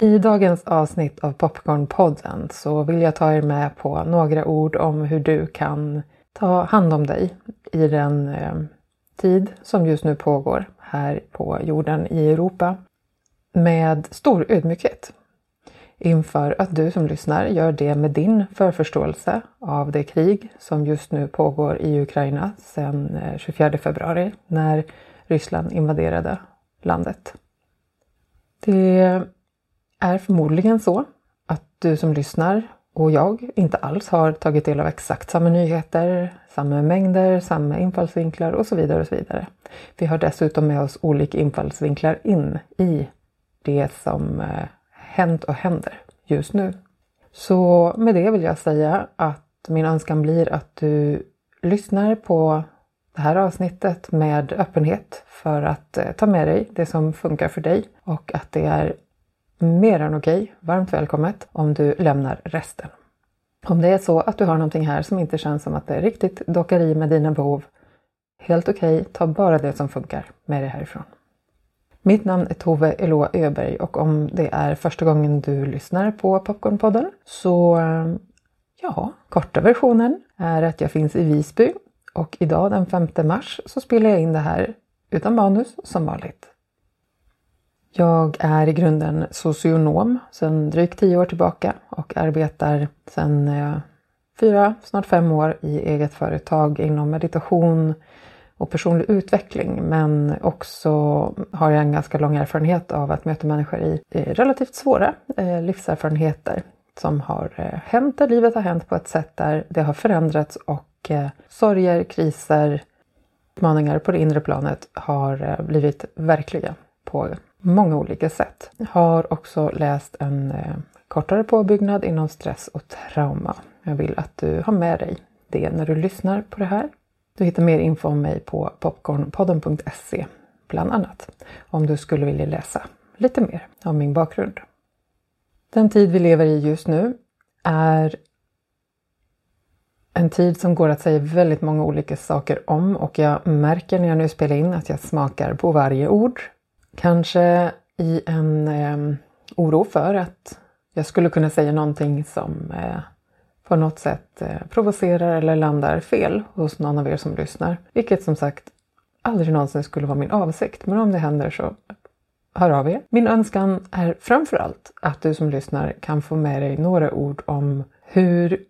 I dagens avsnitt av Popcornpodden så vill jag ta er med på några ord om hur du kan ta hand om dig i den eh, tid som just nu pågår här på jorden i Europa med stor ödmjukhet inför att du som lyssnar gör det med din förförståelse av det krig som just nu pågår i Ukraina sedan eh, 24 februari när Ryssland invaderade landet. Det är förmodligen så att du som lyssnar och jag inte alls har tagit del av exakt samma nyheter, samma mängder, samma infallsvinklar och så vidare. och så vidare. Vi har dessutom med oss olika infallsvinklar in i det som eh, hänt och händer just nu. Så med det vill jag säga att min önskan blir att du lyssnar på det här avsnittet med öppenhet för att eh, ta med dig det som funkar för dig och att det är mer än okej, varmt välkommet, om du lämnar resten. Om det är så att du har någonting här som inte känns som att det riktigt dockar i med dina behov, helt okej, ta bara det som funkar med det härifrån. Mitt namn är Tove Eloa Öberg och om det är första gången du lyssnar på Popcornpodden så eh, ja, korta versionen är att jag finns i Visby och idag den 5 mars så spelar jag in det här utan manus som vanligt. Jag är i grunden socionom sedan drygt tio år tillbaka och arbetar sedan eh, fyra, snart fem år i eget företag inom meditation och personlig utveckling. Men också har jag en ganska lång erfarenhet av att möta människor i eh, relativt svåra eh, livserfarenheter som har hänt där livet har hänt på ett sätt där det har förändrats och sorger, kriser, utmaningar på det inre planet har blivit verkliga på många olika sätt. Jag har också läst en eh, kortare påbyggnad inom stress och trauma. Jag vill att du har med dig det när du lyssnar på det här. Du hittar mer info om mig på popcornpodden.se bland annat om du skulle vilja läsa lite mer om min bakgrund. Den tid vi lever i just nu är en tid som går att säga väldigt många olika saker om och jag märker när jag nu spelar in att jag smakar på varje ord Kanske i en eh, oro för att jag skulle kunna säga någonting som eh, på något sätt eh, provocerar eller landar fel hos någon av er som lyssnar. Vilket som sagt aldrig någonsin skulle vara min avsikt. Men om det händer så hör av er. Min önskan är framförallt att du som lyssnar kan få med dig några ord om hur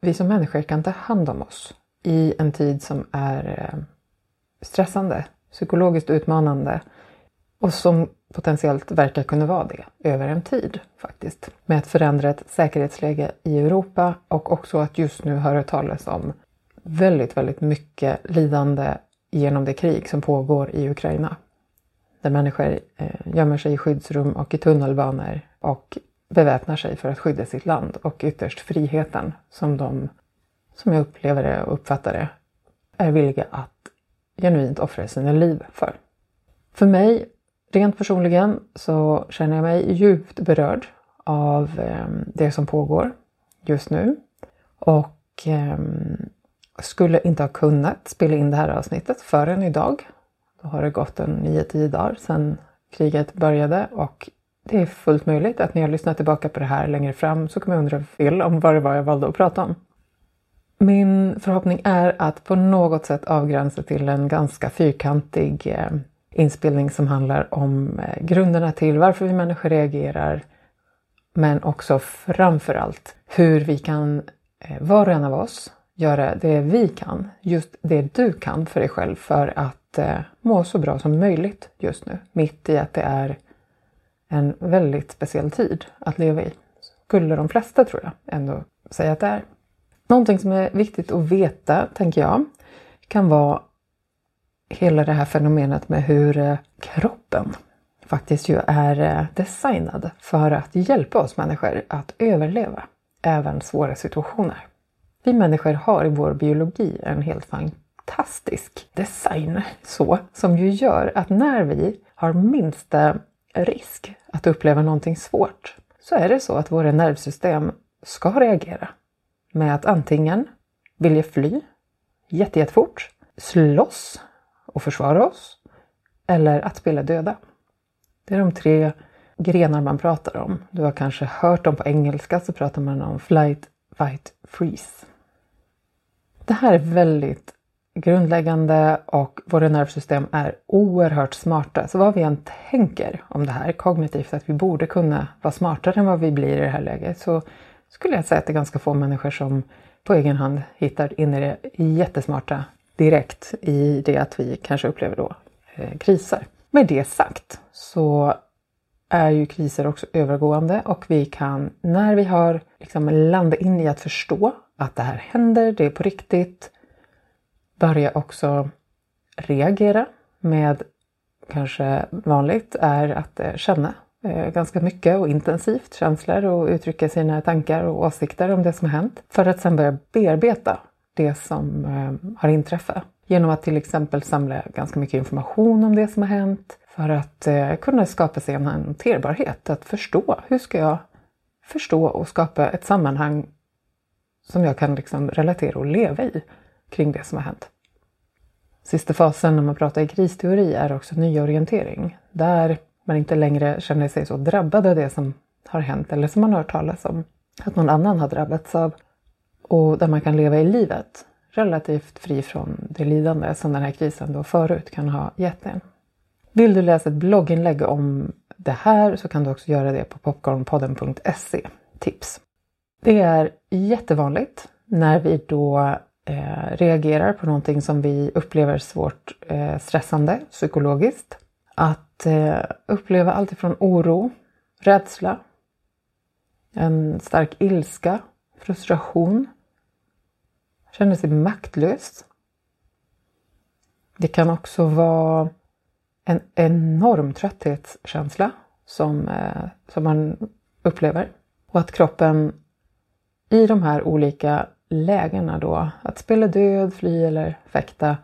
vi som människor kan ta hand om oss i en tid som är eh, stressande, psykologiskt utmanande och som potentiellt verkar kunna vara det över en tid faktiskt. Med ett förändrat säkerhetsläge i Europa och också att just nu höra talas om väldigt, väldigt mycket lidande genom det krig som pågår i Ukraina. Där människor eh, gömmer sig i skyddsrum och i tunnelbanor och beväpnar sig för att skydda sitt land och ytterst friheten som de, som jag upplever det och uppfattar det, är villiga att genuint offra sina liv för. För mig Rent personligen så känner jag mig djupt berörd av ehm, det som pågår just nu. Och ehm, skulle inte ha kunnat spela in det här avsnittet förrän idag. Då har det gått en 9-10 dagar sedan kriget började och det är fullt möjligt att när jag lyssnar tillbaka på det här längre fram så kommer jag undra fel om vad det var jag valde att prata om. Min förhoppning är att på något sätt avgränsa till en ganska fyrkantig ehm, inspelning som handlar om eh, grunderna till varför vi människor reagerar. Men också framför allt hur vi kan, eh, var och en av oss, göra det vi kan, just det du kan för dig själv för att eh, må så bra som möjligt just nu. Mitt i att det är en väldigt speciell tid att leva i. Skulle de flesta, tror jag, ändå säga att det är. Någonting som är viktigt att veta, tänker jag, kan vara hela det här fenomenet med hur eh, kroppen faktiskt ju är eh, designad för att hjälpa oss människor att överleva även svåra situationer. Vi människor har i vår biologi en helt fantastisk design så, som ju gör att när vi har minsta risk att uppleva någonting svårt så är det så att våra nervsystem ska reagera med att antingen vilja fly jättejättefort, slåss och försvara oss eller att spela döda. Det är de tre grenar man pratar om. Du har kanske hört dem på engelska så pratar man om flight, fight, freeze. Det här är väldigt grundläggande och våra nervsystem är oerhört smarta. Så vad vi än tänker om det här kognitivt, att vi borde kunna vara smartare än vad vi blir i det här läget, så skulle jag säga att det är ganska få människor som på egen hand hittar in i det jättesmarta direkt i det att vi kanske upplever då eh, kriser. Med det sagt så är ju kriser också övergående och vi kan när vi har liksom landat in i att förstå att det här händer, det är på riktigt, börja också reagera med kanske vanligt är att eh, känna eh, ganska mycket och intensivt känslor och uttrycka sina tankar och åsikter om det som har hänt för att sedan börja bearbeta det som eh, har inträffat genom att till exempel samla ganska mycket information om det som har hänt för att eh, kunna skapa sig en hanterbarhet, att förstå hur ska jag förstå och skapa ett sammanhang som jag kan liksom relatera och leva i kring det som har hänt. Sista fasen när man pratar i kristeori är också nyorientering. Där man inte längre känner sig så drabbad av det som har hänt eller som man har hört talas om att någon annan har drabbats av. Och där man kan leva i livet relativt fri från det lidande som den här krisen då förut kan ha gett en. Vill du läsa ett blogginlägg om det här så kan du också göra det på popcornpodden.se. Tips! Det är jättevanligt när vi då eh, reagerar på någonting som vi upplever svårt eh, stressande psykologiskt. Att eh, uppleva allt ifrån oro, rädsla, en stark ilska, frustration, känner sig maktlös. Det kan också vara en enorm trötthetskänsla som, eh, som man upplever. Och att kroppen i de här olika lägena då, att spela död, fly eller fäkta,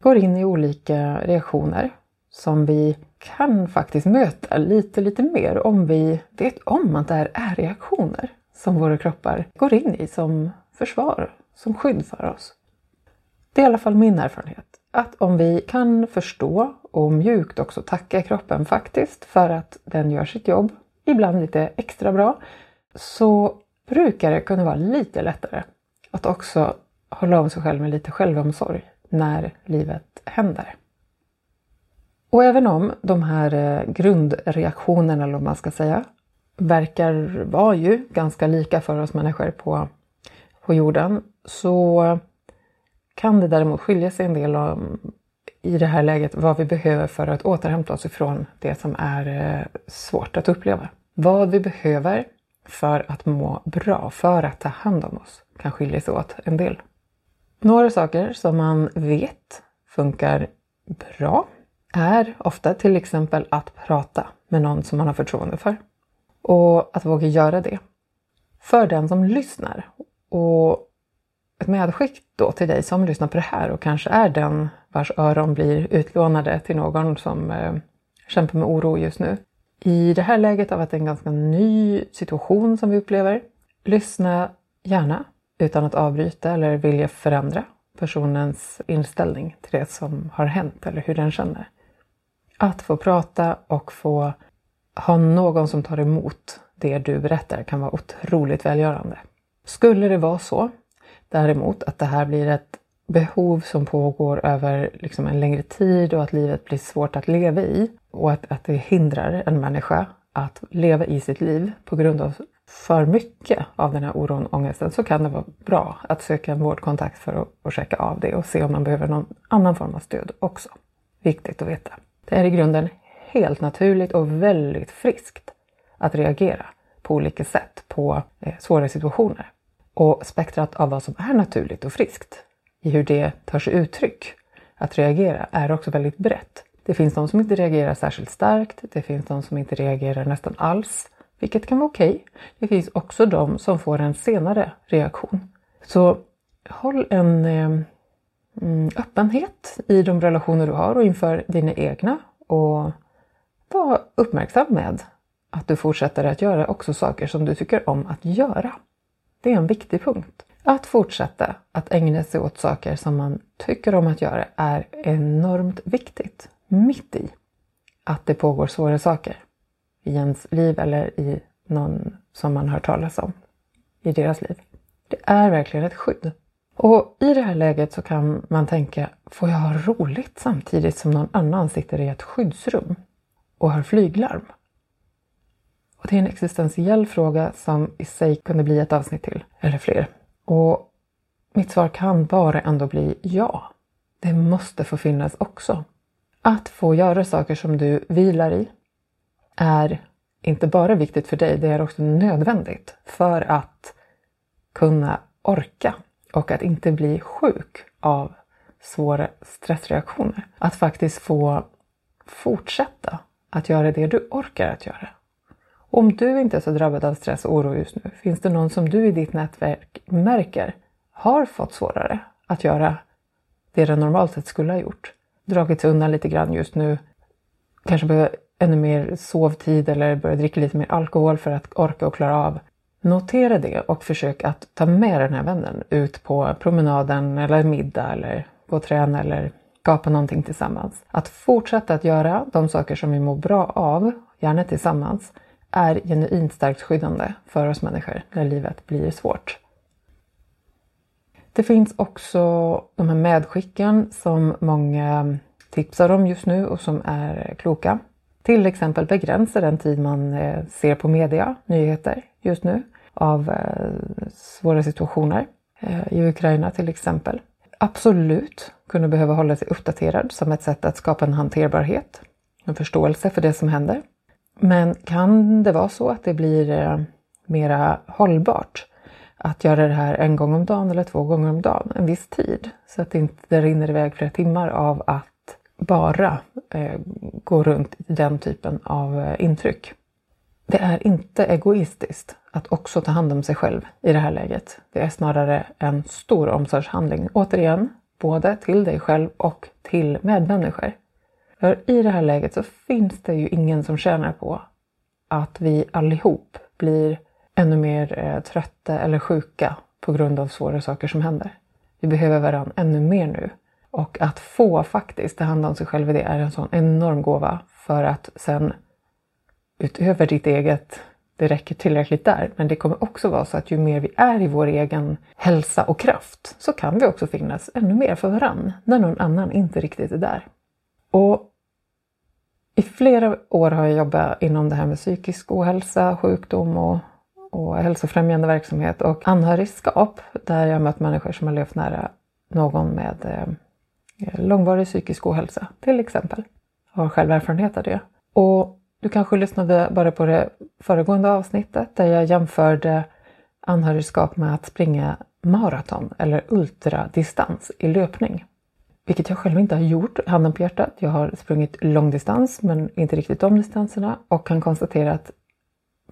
går in i olika reaktioner som vi kan faktiskt möta lite, lite mer om vi vet om att det här är reaktioner som våra kroppar går in i som försvar, som skydd för oss. Det är i alla fall min erfarenhet. Att om vi kan förstå och mjukt också tacka kroppen faktiskt för att den gör sitt jobb, ibland lite extra bra, så brukar det kunna vara lite lättare att också hålla om sig själv med lite självomsorg när livet händer. Och även om de här eh, grundreaktionerna, eller vad man ska säga, verkar vara ju ganska lika för oss människor på, på jorden så kan det däremot skilja sig en del om, i det här läget vad vi behöver för att återhämta oss ifrån det som är eh, svårt att uppleva. Vad vi behöver för att må bra, för att ta hand om oss, kan skilja sig åt en del. Några saker som man vet funkar bra är ofta till exempel att prata med någon som man har förtroende för. Och att våga göra det. För den som lyssnar. Och ett medskick då till dig som lyssnar på det här och kanske är den vars öron blir utlånade till någon som eh, kämpar med oro just nu. I det här läget av att det är en ganska ny situation som vi upplever, lyssna gärna utan att avbryta eller vilja förändra personens inställning till det som har hänt eller hur den känner. Att få prata och få ha någon som tar emot det du berättar kan vara otroligt välgörande. Skulle det vara så däremot att det här blir ett behov som pågår över liksom en längre tid och att livet blir svårt att leva i och att, att det hindrar en människa att leva i sitt liv på grund av för mycket av den här oron och ångesten så kan det vara bra att söka en vårdkontakt för att, att checka av det och se om man behöver någon annan form av stöd också. Viktigt att veta. Det är i grunden helt naturligt och väldigt friskt att reagera på olika sätt på eh, svåra situationer. Och spektrat av vad som är naturligt och friskt i hur det tar sig uttryck att reagera är också väldigt brett. Det finns de som inte reagerar särskilt starkt. Det finns de som inte reagerar nästan alls, vilket kan vara okej. Okay. Det finns också de som får en senare reaktion. Så håll en eh, mm, öppenhet i de relationer du har och inför dina egna och var uppmärksam med att du fortsätter att göra också saker som du tycker om att göra. Det är en viktig punkt. Att fortsätta att ägna sig åt saker som man tycker om att göra är enormt viktigt. Mitt i att det pågår svåra saker i ens liv eller i någon som man hör talas om i deras liv. Det är verkligen ett skydd. Och i det här läget så kan man tänka, får jag ha roligt samtidigt som någon annan sitter i ett skyddsrum och har flyglarm? Och det är en existentiell fråga som i sig kunde bli ett avsnitt till, eller fler. Och mitt svar kan bara ändå bli ja. Det måste få finnas också. Att få göra saker som du vilar i är inte bara viktigt för dig, det är också nödvändigt för att kunna orka och att inte bli sjuk av svåra stressreaktioner. Att faktiskt få fortsätta att göra det du orkar att göra. Om du inte är så drabbad av stress och oro just nu, finns det någon som du i ditt nätverk märker har fått svårare att göra det den normalt sett skulle ha gjort? Dragit sig undan lite grann just nu, kanske behöver ännu mer sovtid eller börja dricka lite mer alkohol för att orka och klara av. Notera det och försök att ta med den här vännen ut på promenaden eller middag eller gå och träna eller skapa någonting tillsammans. Att fortsätta att göra de saker som vi mår bra av, gärna tillsammans, är genuint starkt skyddande för oss människor när livet blir svårt. Det finns också de här medskicken som många tipsar om just nu och som är kloka. Till exempel begränsa den tid man eh, ser på media, nyheter just nu av eh, svåra situationer eh, i Ukraina till exempel. Absolut kunna behöva hålla sig uppdaterad som ett sätt att skapa en hanterbarhet, en förståelse för det som händer. Men kan det vara så att det blir eh, mera hållbart att göra det här en gång om dagen eller två gånger om dagen, en viss tid, så att det inte rinner iväg flera timmar av att bara eh, gå runt i den typen av eh, intryck. Det är inte egoistiskt att också ta hand om sig själv i det här läget. Det är snarare en stor omsorgshandling, återigen, både till dig själv och till medmänniskor. För i det här läget så finns det ju ingen som tjänar på att vi allihop blir ännu mer eh, trötta eller sjuka på grund av svåra saker som händer. Vi behöver varandra ännu mer nu. Och att få faktiskt ta hand om sig själv i det är en sån enorm gåva för att sen utöver ditt eget, det räcker tillräckligt där, men det kommer också vara så att ju mer vi är i vår egen hälsa och kraft så kan vi också finnas ännu mer för varann när någon annan inte riktigt är där. Och i flera år har jag jobbat inom det här med psykisk ohälsa, sjukdom och, och hälsofrämjande verksamhet och anhörigskap där jag mött människor som har levt nära någon med eh, långvarig psykisk ohälsa till exempel. Jag har själv erfarenhet av det. Och du kanske lyssnade bara på det föregående avsnittet där jag jämförde anhörigskap med att springa maraton eller ultradistans i löpning. Vilket jag själv inte har gjort, handen på hjärtat. Jag har sprungit långdistans men inte riktigt de distanserna och kan konstatera att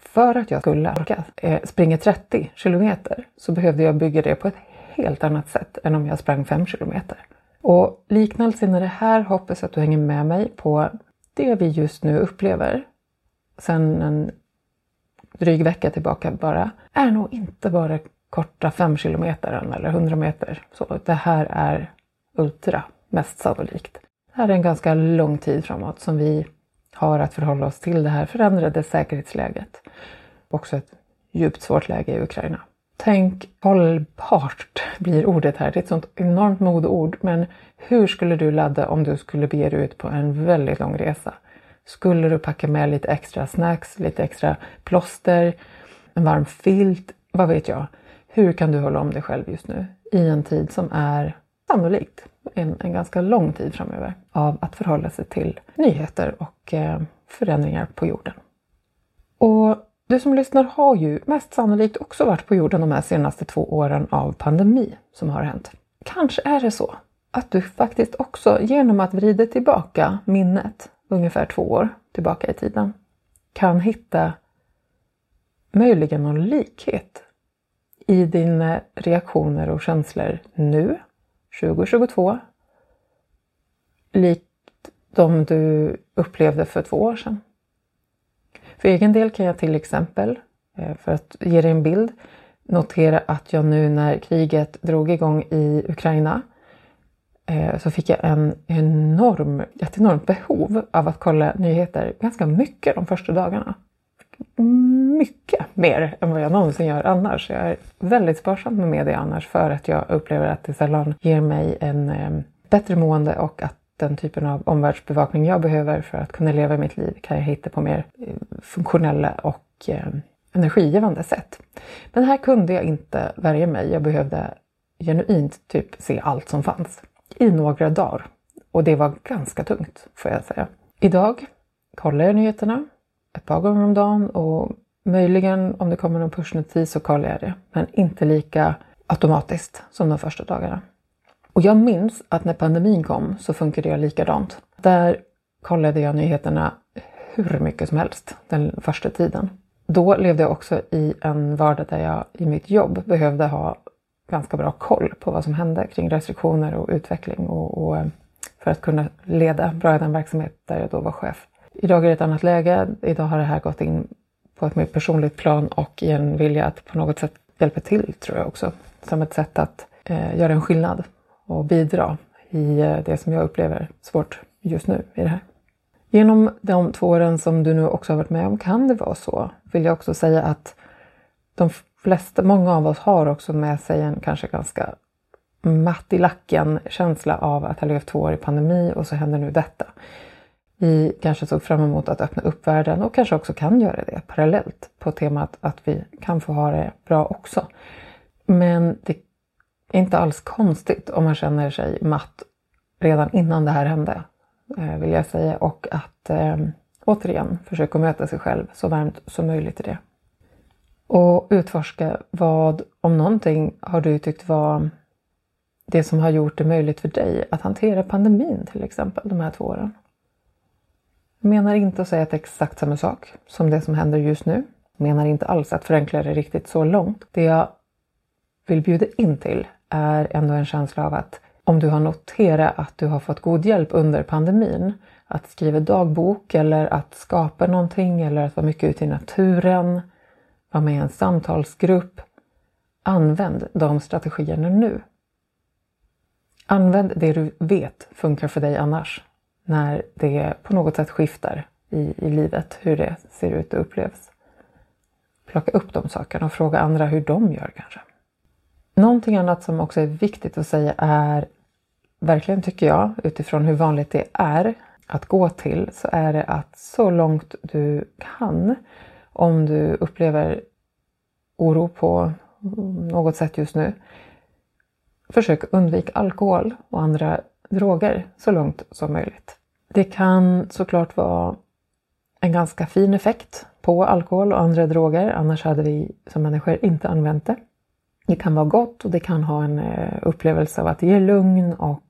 för att jag skulle orka eh, springa 30 kilometer så behövde jag bygga det på ett helt annat sätt än om jag sprang 5 kilometer. Och liknelsen i det här hoppas att du hänger med mig på det vi just nu upplever sen en dryg vecka tillbaka bara, är nog inte bara korta 5 kilometer eller 100 meter. Så det här är ultra, mest sannolikt. Det här är en ganska lång tid framåt som vi har att förhålla oss till det här förändrade säkerhetsläget. Också ett djupt svårt läge i Ukraina. Tänk hållbart blir ordet här. Det är ett sånt enormt modeord. Men hur skulle du ladda om du skulle bege dig ut på en väldigt lång resa? Skulle du packa med lite extra snacks, lite extra plåster, en varm filt? Vad vet jag? Hur kan du hålla om dig själv just nu i en tid som är sannolikt en, en ganska lång tid framöver av att förhålla sig till nyheter och eh, förändringar på jorden. Och du som lyssnar har ju mest sannolikt också varit på jorden de här senaste två åren av pandemi som har hänt. Kanske är det så att du faktiskt också genom att vrida tillbaka minnet ungefär två år tillbaka i tiden kan hitta möjligen någon likhet i dina reaktioner och känslor nu, 2022, likt de du upplevde för två år sedan. För egen del kan jag till exempel, eh, för att ge dig en bild, notera att jag nu när kriget drog igång i Ukraina eh, så fick jag en enorm, ett enormt behov av att kolla nyheter ganska mycket de första dagarna mycket mer än vad jag någonsin gör annars. Jag är väldigt sparsam med media annars för att jag upplever att det sällan ger mig en eh, bättre mående och att den typen av omvärldsbevakning jag behöver för att kunna leva mitt liv kan jag hitta på mer eh, funktionella och eh, energigivande sätt. Men här kunde jag inte värja mig. Jag behövde genuint typ se allt som fanns i några dagar. Och det var ganska tungt får jag säga. Idag kollar jag nyheterna ett par gånger om dagen och möjligen om det kommer någon pushnotis så kollar jag det. Men inte lika automatiskt som de första dagarna. Och jag minns att när pandemin kom så funkade jag likadant. Där kollade jag nyheterna hur mycket som helst den första tiden. Då levde jag också i en vardag där jag i mitt jobb behövde ha ganska bra koll på vad som hände kring restriktioner och utveckling och, och eh, för att kunna leda bra i den verksamhet där jag då var chef. Idag är det ett annat läge. Idag har det här gått in på ett mer personligt plan och i en vilja att på något sätt hjälpa till tror jag också. Som ett sätt att eh, göra en skillnad och bidra i eh, det som jag upplever svårt just nu i det här. Genom de två åren som du nu också har varit med om kan det vara så, vill jag också säga att de flesta, många av oss har också med sig en kanske ganska matt i lacken känsla av att ha levt två år i pandemi och så händer nu detta. Vi kanske såg fram emot att öppna upp världen och kanske också kan göra det parallellt på temat att vi kan få ha det bra också. Men det är inte alls konstigt om man känner sig matt redan innan det här hände, eh, vill jag säga. Och att eh, återigen försöka möta sig själv så varmt som möjligt i det. Och utforska vad, om någonting, har du tyckt var det som har gjort det möjligt för dig att hantera pandemin till exempel de här två åren. Jag menar inte att säga att det är exakt samma sak som det som händer just nu. Menar inte alls att förenkla det riktigt så långt. Det jag vill bjuda in till är ändå en känsla av att om du har noterat att du har fått god hjälp under pandemin, att skriva dagbok eller att skapa någonting eller att vara mycket ute i naturen, vara med i en samtalsgrupp. Använd de strategierna nu. Använd det du vet funkar för dig annars när det på något sätt skiftar i, i livet, hur det ser ut och upplevs. Plocka upp de sakerna och fråga andra hur de gör kanske. Någonting annat som också är viktigt att säga är, verkligen tycker jag, utifrån hur vanligt det är att gå till, så är det att så långt du kan, om du upplever oro på något sätt just nu, försök undvika alkohol och andra droger så långt som möjligt. Det kan såklart vara en ganska fin effekt på alkohol och andra droger, annars hade vi som människor inte använt det. Det kan vara gott och det kan ha en eh, upplevelse av att det ger lugn och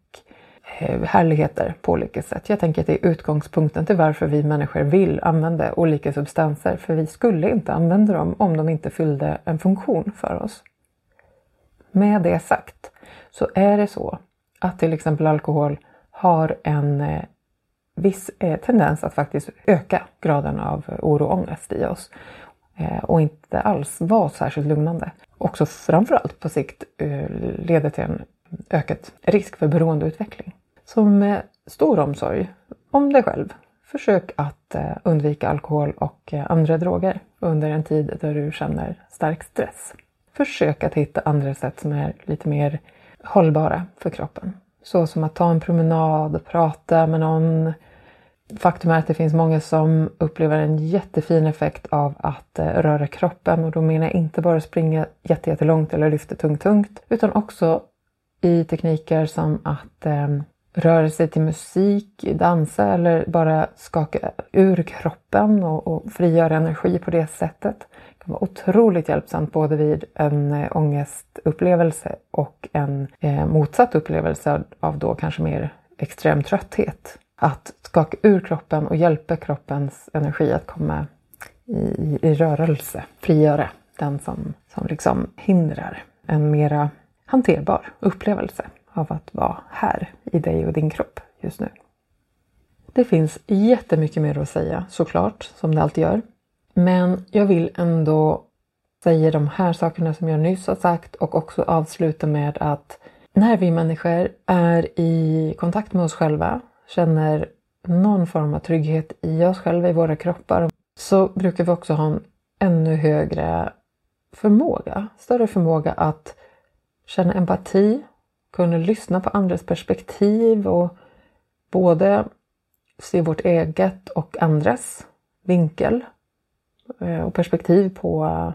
eh, härligheter på olika sätt. Jag tänker att det är utgångspunkten till varför vi människor vill använda olika substanser, för vi skulle inte använda dem om de inte fyllde en funktion för oss. Med det sagt så är det så att till exempel alkohol har en eh, viss eh, tendens att faktiskt öka graden av oro och ångest i oss eh, och inte alls vara särskilt lugnande. Också framförallt på sikt eh, leder till en ökad risk för beroendeutveckling. Så med stor omsorg om dig själv, försök att undvika alkohol och andra droger under en tid där du känner stark stress. Försök att hitta andra sätt som är lite mer hållbara för kroppen. Så som att ta en promenad, prata med någon, Faktum är att det finns många som upplever en jättefin effekt av att eh, röra kroppen och då menar jag inte bara springa jättelångt eller lyfta tungt tungt utan också i tekniker som att eh, röra sig till musik, dansa eller bara skaka ur kroppen och, och frigöra energi på det sättet. Det kan vara otroligt hjälpsamt både vid en eh, ångestupplevelse och en eh, motsatt upplevelse av då kanske mer extrem trötthet att skaka ur kroppen och hjälpa kroppens energi att komma i, i rörelse, frigöra den som, som liksom hindrar en mera hanterbar upplevelse av att vara här i dig och din kropp just nu. Det finns jättemycket mer att säga såklart, som det alltid gör. Men jag vill ändå säga de här sakerna som jag nyss har sagt och också avsluta med att när vi människor är i kontakt med oss själva känner någon form av trygghet i oss själva, i våra kroppar, så brukar vi också ha en ännu högre förmåga, större förmåga att känna empati, kunna lyssna på andras perspektiv och både se vårt eget och andras vinkel eh, och perspektiv på,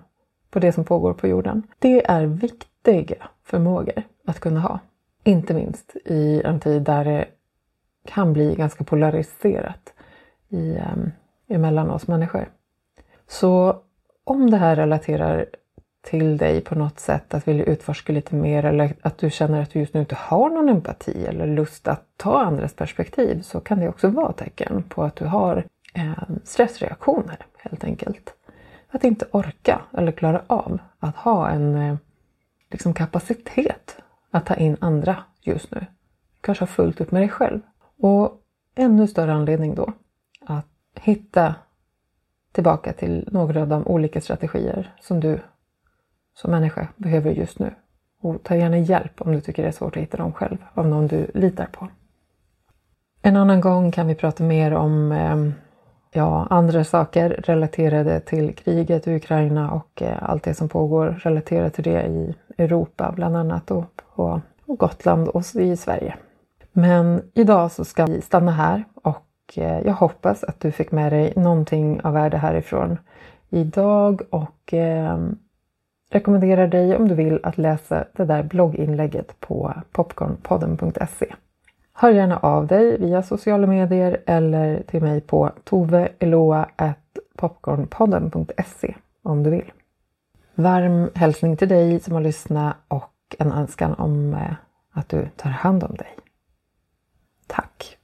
på det som pågår på jorden. Det är viktiga förmågor att kunna ha. Inte minst i en tid där det kan bli ganska polariserat i, eh, emellan oss människor. Så om det här relaterar till dig på något sätt, att vilja utforska lite mer eller att du känner att du just nu inte har någon empati eller lust att ta andras perspektiv så kan det också vara tecken på att du har eh, stressreaktioner helt enkelt. Att inte orka eller klara av att ha en eh, liksom kapacitet att ta in andra just nu. Kanske ha fullt upp med dig själv. Och ännu större anledning då att hitta tillbaka till några av de olika strategier som du som människa behöver just nu. Och ta gärna hjälp om du tycker det är svårt att hitta dem själv av någon du litar på. En annan gång kan vi prata mer om eh, ja, andra saker relaterade till kriget i Ukraina och eh, allt det som pågår relaterat till det i Europa bland annat och på Gotland och i Sverige. Men idag så ska vi stanna här och eh, jag hoppas att du fick med dig någonting av värde härifrån idag och eh, rekommenderar dig om du vill att läsa det där blogginlägget på popcornpodden.se. Hör gärna av dig via sociala medier eller till mig på toveeloa.popcornpodden.se om du vill. Varm hälsning till dig som har lyssnat och en önskan om eh, att du tar hand om dig. Tack!